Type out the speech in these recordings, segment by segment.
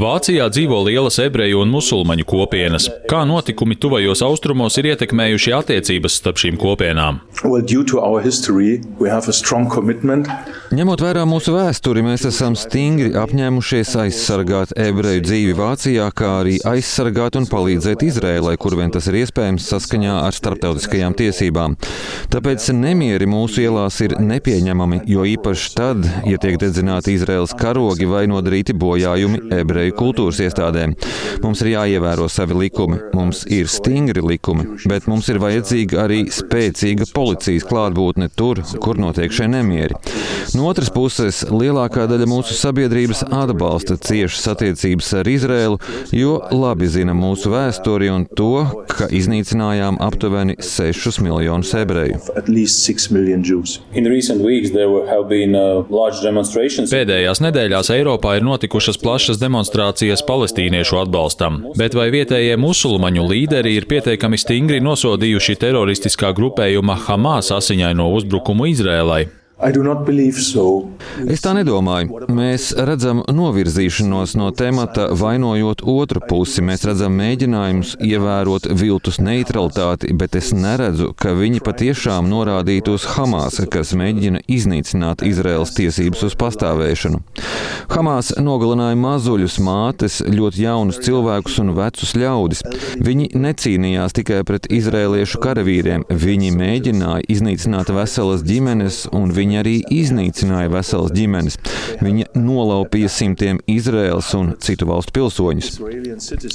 Vācijā dzīvo lielas ebreju un musulmaņu kopienas. Kā notikumi tuvajos austrumos ir ietekmējuši attiecības starp šīm kopienām? Well, history, Ņemot vērā mūsu vēsturi, mēs esam stingri apņēmušies aizsargāt ebreju dzīvi Vācijā, kā arī aizsargāt un palīdzēt Izrēlai, kur vien tas ir iespējams saskaņā ar starptautiskajām tiesībām. Tāpēc nemieri mūsu ielās ir nepieņemami, jo īpaši tad, ja tiek dedzināti Izraels karogi vai nodarīti bojājumi ebreju kultūras iestādēm. Mums ir jāievēro savi likumi, mums ir stingri likumi, bet mums ir vajadzīga arī spēcīga policijas klātbūtne tur, kur notiek šie nemieri. No otras puses, lielākā daļa mūsu sabiedrības atbalsta ciešas attiecības ar Izrēlu, jo labi zina mūsu vēsturi un to, ka iznīcinājām aptuveni 6 miljonus ebreju. Pēdējās nedēļās Eiropā ir notikušas plašas demonstrācijas palestīniešu atbalstam, bet vai vietējie musulmaņu līderi ir pietiekami stingri nosodījuši teroristiskā grupējuma Hamas asiņaino uzbrukumu Izrēlai? Es tā nedomāju. Mēs redzam novirzīšanos no temata, vainojot otru pusi. Mēs redzam mēģinājumus ievērot viltus neutralitāti, bet es neredzu, ka viņi patiešām norādītu uz Hamas, kas mēģina iznīcināt Izraels tiesības uz pastāvēšanu. Hamas nogalināja mazuļus, mātes, ļoti jaunus cilvēkus un vecus ļaudis. Viņi necīnījās tikai pret izrēliešu karavīriem, viņi mēģināja iznīcināt veselas ģimenes un viņi Viņi arī iznīcināja veselas ģimenes. Viņi nolaupīja simtiem Izraels un citu valstu pilsoņus.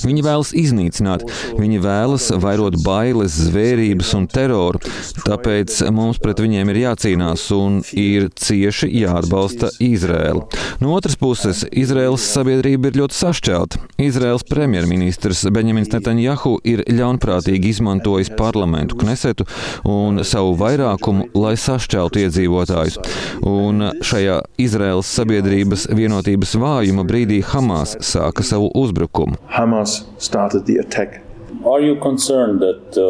Viņi vēlas iznīcināt, viņi vēlas vairot bailes, zvērības un teroru. Tāpēc mums pret viņiem ir jācīnās un ir cieši jāatbalsta Izraela. No otras puses, Izraels sabiedrība ir ļoti sašķelta. Izraels premjerministrs Benjamins Netanjahu ir ļaunprātīgi izmantojis parlamentu Knesetu un savu vairākumu, lai sašķeltu iedzīvotājus iedzīvotājus. Un šajā Izraels sabiedrības vienotības vājuma brīdī Hamas sāka savu uzbrukumu. Hamas started the attack uh,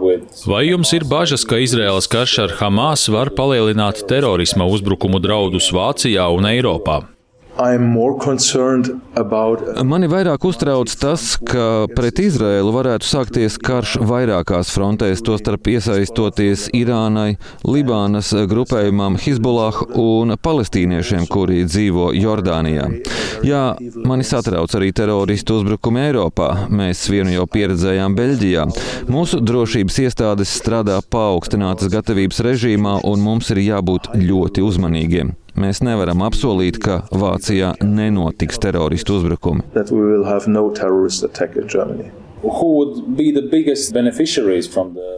with... Vai jums ir bažas, ka Izraēlas karš ar Hamas var palielināt terorisma uzbrukumu draudus Vācijā un Eiropā? About... Mani vairāk uztrauc tas, ka pret Izraēlu varētu sākties karš vairākās frontēs, tostarp iesaistoties Irānai, Libānas grupējumam Hizbollah un palestīniešiem, kuri dzīvo Jordānijā. Jā, mani satrauc arī teroristu uzbrukumi Eiropā. Mēs vienu jau pieredzējām Beļģijā. Mūsu drošības iestādes strādā paaugstinātas gatavības režīmā, un mums ir jābūt ļoti uzmanīgiem. Mēs nevaram apsolīt, ka Vācijā nenotiks teroristu uzbrukumi.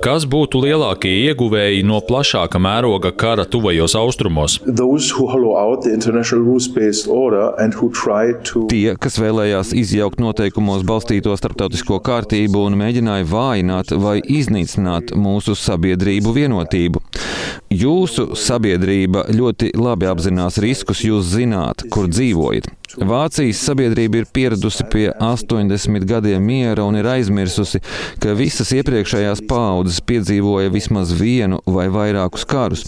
Kas būtu lielākie ieguvēji no plašāka mēroga kara tuvajos austrumos? To... Tie, kas vēlējās izjaukt noteikumos balstīto starptautisko kārtību un mēģināja vājināt vai iznīcināt mūsu sabiedrību vienotību. Jūsu sabiedrība ļoti labi apzinās riskus, jūs zināt, kur dzīvojat. Vācijas sabiedrība ir pieradusi pie 80 gadiem miera un ir aizmirsusi, ka visas iepriekšējās paaudzes piedzīvoja vismaz vienu vai vairākus karus.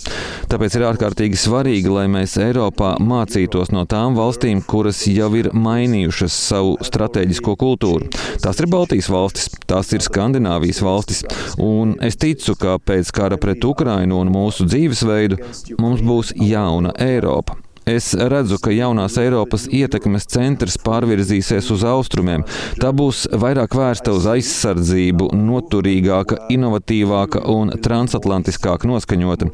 Tāpēc ir ārkārtīgi svarīgi, lai mēs Eiropā mācītos no tām valstīm, kuras jau ir mainījušas savu strateģisko kultūru. Tās ir Baltijas valstis, tās ir Skandināvijas valstis, un es ticu, ka pēc kara pret Ukrainu un mūsu dzīvesveidu mums būs jauna Eiropa. Es redzu, ka jaunās Eiropas ietekmes centrs pārvirzīsies uz austrumiem. Tā būs vairāk vērsta uz aizsardzību, noturīgāka, inovatīvāka un transatlantiskāk noskaņota.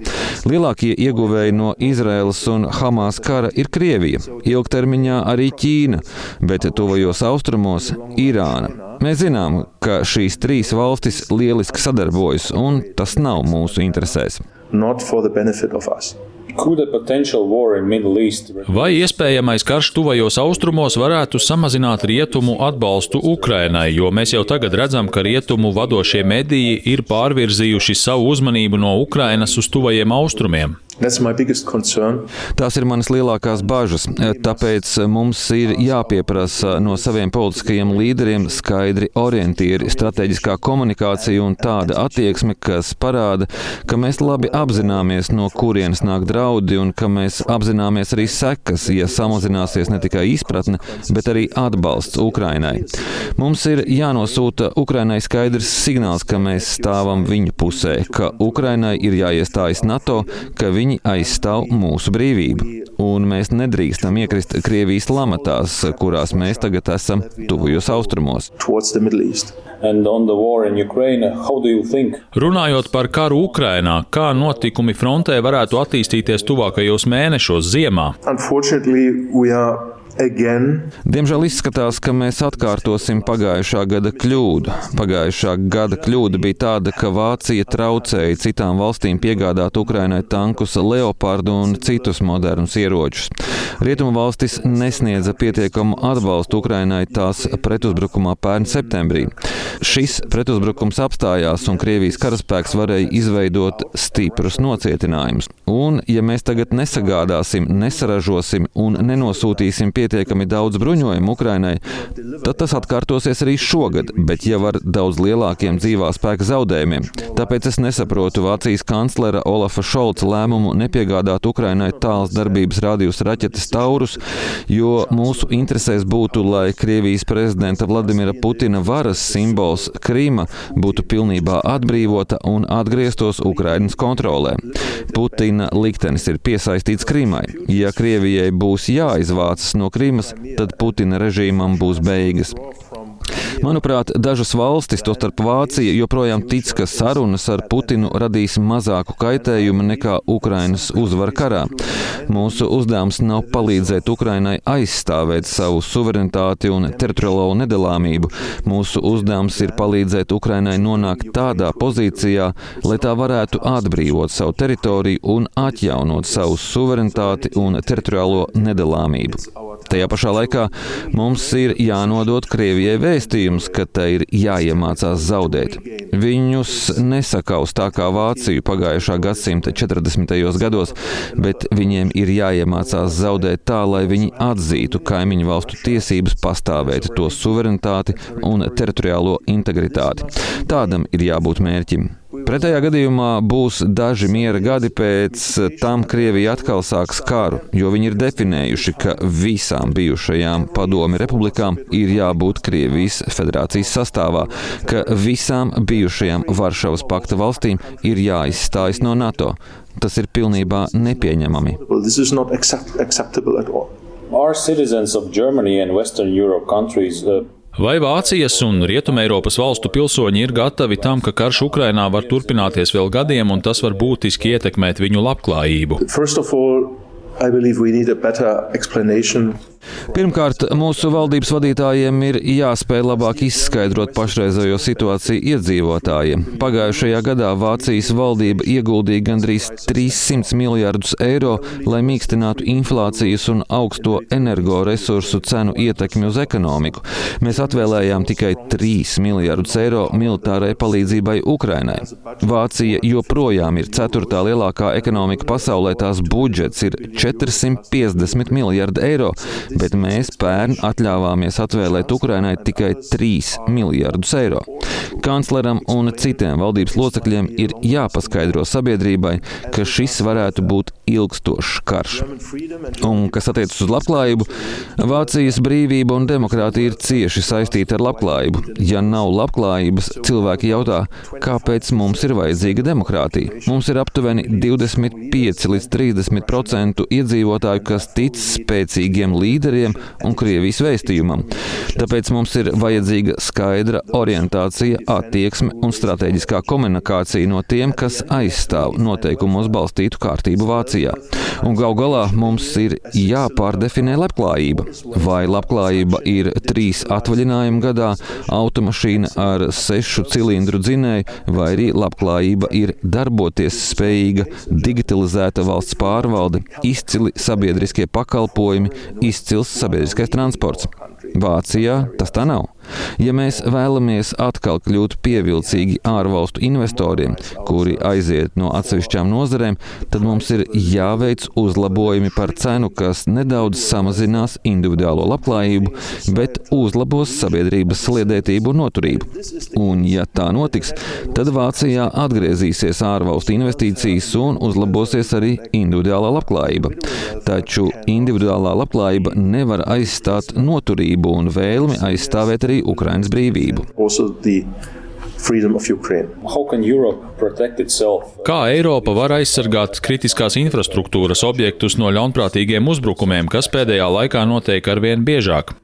Lielākie ieguvēji no Izraēlas un Hamas kara ir Krievija, ilgtermiņā arī Ķīna, bet tuvajos austrumos - Irāna. Mēs zinām, ka šīs trīs valstis lieliski sadarbojas, un tas nav mūsu interesēs. Not for the benefit of us. Vai iespējamais karš tuvajos austrumos varētu samazināt rietumu atbalstu Ukrainai, jo mēs jau tagad redzam, ka rietumu vadošie mediji ir pārvirzījuši savu uzmanību no Ukrainas uz tuvajiem austrumiem? Tās ir manas lielākās bažas. Tāpēc mums ir jāpieprasa no saviem politiskajiem līderiem skaidri orientieri, strateģiskā komunikācija un tāda attieksme, kas parāda, ka mēs labi apzināmies, no kurienes nāk draudi un ka mēs apzināmies arī sekas, ja samazināsies ne tikai izpratne, bet arī atbalsts Ukrainai. Mums ir jānosūta Ukrainai skaidrs signāls, ka mēs stāvam viņu pusē, ka Ukrainai ir jāiestājas NATO, ka viņi Viņi aizstāv mūsu brīvību, un mēs nedrīkstam iekrist Krievijas lamatās, kurās mēs tagad esam tuvajos austrumos. Runājot par karu Ukrainā, kā notikumi frontē varētu attīstīties tuvākajos mēnešos ziemā? Again. Diemžēl izskatās, ka mēs atkārtosim pagājušā gada kļūdu. Pagājušā gada kļūda bija tāda, ka Vācija traucēja citām valstīm piegādāt Ukrainai tankus, leopardu un citus modernus ieročus. Rietumu valstis nesniedza pietiekamu atbalstu Ukrainai tās pretuzbrukumā pērn septembrī. Šis pretuzbrukums apstājās, un Krievijas karaspēks varēja izveidot stiprus nocietinājumus. Un, ja mēs tagad nesagādāsim, nesaražosim un nenosūtīsim pie pietiekami daudz bruņojumu Ukrainai, tad tas atkārtosies arī šogad, bet jau ar daudz lielākiem dzīvā spēka zaudējumiem. Tāpēc es nesaprotu Vācijas kanclera Olafa Šolca lēmumu nepiegādāt Ukrainai tāls darbības rādījus raķetes Taurus, jo mūsu interesēs būtu, lai Krievijas prezidenta Vladimira Putina varas simbols Krīma būtu pilnībā atbrīvota un atgrieztos Ukrainas kontrolē. Putina liktenis ir piesaistīts Krīmai. Ja Krievijai būs jāizvācas no Krimas, tad Putina režīmam būs beigas. Manuprāt, dažas valstis, tostarp Vācija, joprojām tic, ka sarunas ar Putinu radīs mazāku kaitējumu nekā Ukrainas uzvara karā. Mūsu uzdevums nav palīdzēt Ukrainai aizstāvēt savu suverenitāti un teritoriālo nedalāmību. Mūsu uzdevums ir palīdzēt Ukrainai nonākt tādā pozīcijā, lai tā varētu atbrīvot savu teritoriju un atjaunot savu suverenitāti un teritoriālo nedalāmību. Tajā pašā laikā mums ir jānodod Krievijai vēstījums, ka tai ir jāiemācās zaudēt. Viņus nesakaus tā kā Vāciju pagājušā gadsimta 40. gados, bet viņiem ir jāiemācās zaudēt tā, lai viņi atzītu kaimiņu valstu tiesības pastāvēt to suverenitāti un teritoriālo integritāti. Tādam ir jābūt mērķim. Pretējā gadījumā būs daži miera gadi pēc tam Krievija atkal sāks karu, jo viņi ir definējuši, ka visām bijušajām padomi republikām ir jābūt Krievijas federācijas sastāvā, ka visām bijušajām Varšavas pakta valstīm ir jāizstājas no NATO. Tas ir pilnībā nepieņemami. Our citizens of Germany and Western Europe countries uh, Vai Vācijas un Rietumēropas valstu pilsoņi ir gatavi tam, ka karš Ukrainā var turpināties vēl gadiem un tas var būtiski ietekmēt viņu labklājību? Pirmkārt, mūsu valdības vadītājiem ir jāspēj labāk izskaidrot pašreizējo situāciju iedzīvotājiem. Pagājušajā gadā Vācijas valdība ieguldīja gandrīz 300 miljardus eiro, lai mīkstinātu inflācijas un augsto energoresursu cenu ietekmi uz ekonomiku. Mēs atvēlējām tikai 3 miljardus eiro militārai palīdzībai Ukrainai. Vācija joprojām ir ceturtā lielākā ekonomika pasaulē, tās budžets ir 450 miljardi eiro, bet mēs pērn atļāvāmies atvēlēt Ukrainai tikai 3 miljardus eiro. Kancleram un citiem valdības locekļiem ir jāpaskaidro sabiedrībai, ka šis varētu būt ilgstošs karš. Un kas attiecas uz labklājību, Vācijas brīvība un demokrātija ir cieši saistīta ar labklājību. Ja nav labklājības, cilvēki jautā, kāpēc mums ir vajadzīga demokrātija. Mums ir aptuveni 25 līdz 30 procentu iedzīvotāju, kas tic spēcīgiem līderiem un Krievijas vēstījumam. Tāpēc mums ir vajadzīga skaidra orientācija, attieksme un strateģiskā komunikācija no tiem, kas aizstāv noteikumos balstītu kārtību Vācijā. Un gal galā mums ir jāpārdefinē labklājība. Vai labklājība ir trīs atvaļinājumu gadā, automašīna ar sešu cilindru dzinēju, vai arī labklājība ir darboties spējīga, digitalizēta valsts pārvalde, izcili sabiedriskie pakalpojumi, izcils sabiedriskais transports. Vācijā tas tā nav. Ja mēs vēlamies atkal kļūt pievilcīgi ārvalstu investoriem, kuri aiziet no atsevišķām nozarēm, tad mums ir jāveic uzlabojumi par cenu, kas nedaudz samazinās individuālo labklājību, bet uzlabos sabiedrības sliedētību un noturību. Un, ja tā notiks, tad Vācijā atgriezīsies ārvalstu investīcijas un uzlabosies arī individuālā labklājība. Taču individuālā labklājība nevar aizstāt noturību un vēlmi aizstāvēt arī Ukrainas brīvību. Kā Eiropa var aizsargāt kritiskās infrastruktūras objektus no ļaunprātīgiem uzbrukumiem, kas pēdējā laikā notiek arvien biežāk?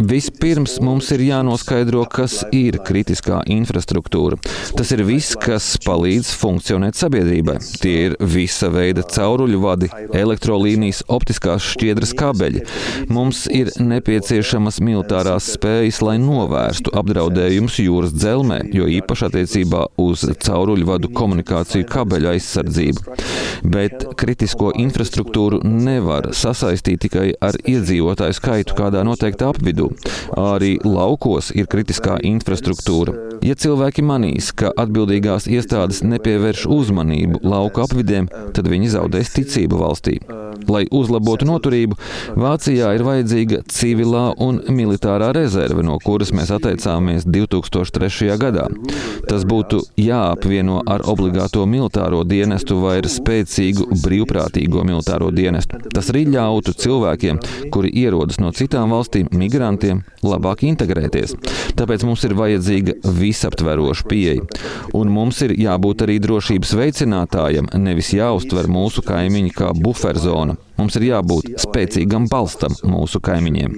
Vispirms mums ir jānoskaidro, kas ir kritiskā infrastruktūra. Tas ir viss, kas palīdz funkcionēt sabiedrībai. Tie ir visa veida cauruļu vadi, elektrolīnijas, optiskās šķiedras kabeļi. Mums ir nepieciešamas militārās spējas, lai novērstu apdraudējumus jūras dzelzmē, jo īpaši attiecībā uz cauruļu vadu komunikāciju kabeļu aizsardzību. Bet kritisko infrastruktūru nevar sasaistīt tikai ar iedzīvotāju skaitu kādā noteiktā apvidū. Arī laukos ir kritiskā infrastruktūra. Ja cilvēki manīs, ka atbildīgās iestādes nepievērš uzmanību lauku apvidiem, tad viņi zaudēs ticību valstī. Lai uzlabotu noturību, Vācijā ir vajadzīga civilā un militārā rezerve, no kuras mēs atteicāmies 2003. gadā. Tas būtu jāapvieno ar obligāto militāro dienestu vai ar spēcīgu brīvprātīgo militāro dienestu. Tas arī ļautu cilvēkiem, kuri ierodas no citām valstīm, migrantiem, labāk integrēties. Tāpēc mums ir vajadzīga visaptveroša pieeja. Un mums ir jābūt arī drošības veicinātājam, nevis jāuztver mūsu kaimiņi kā buferzona. Mums ir jābūt spēcīgam balstam mūsu kaimiņiem.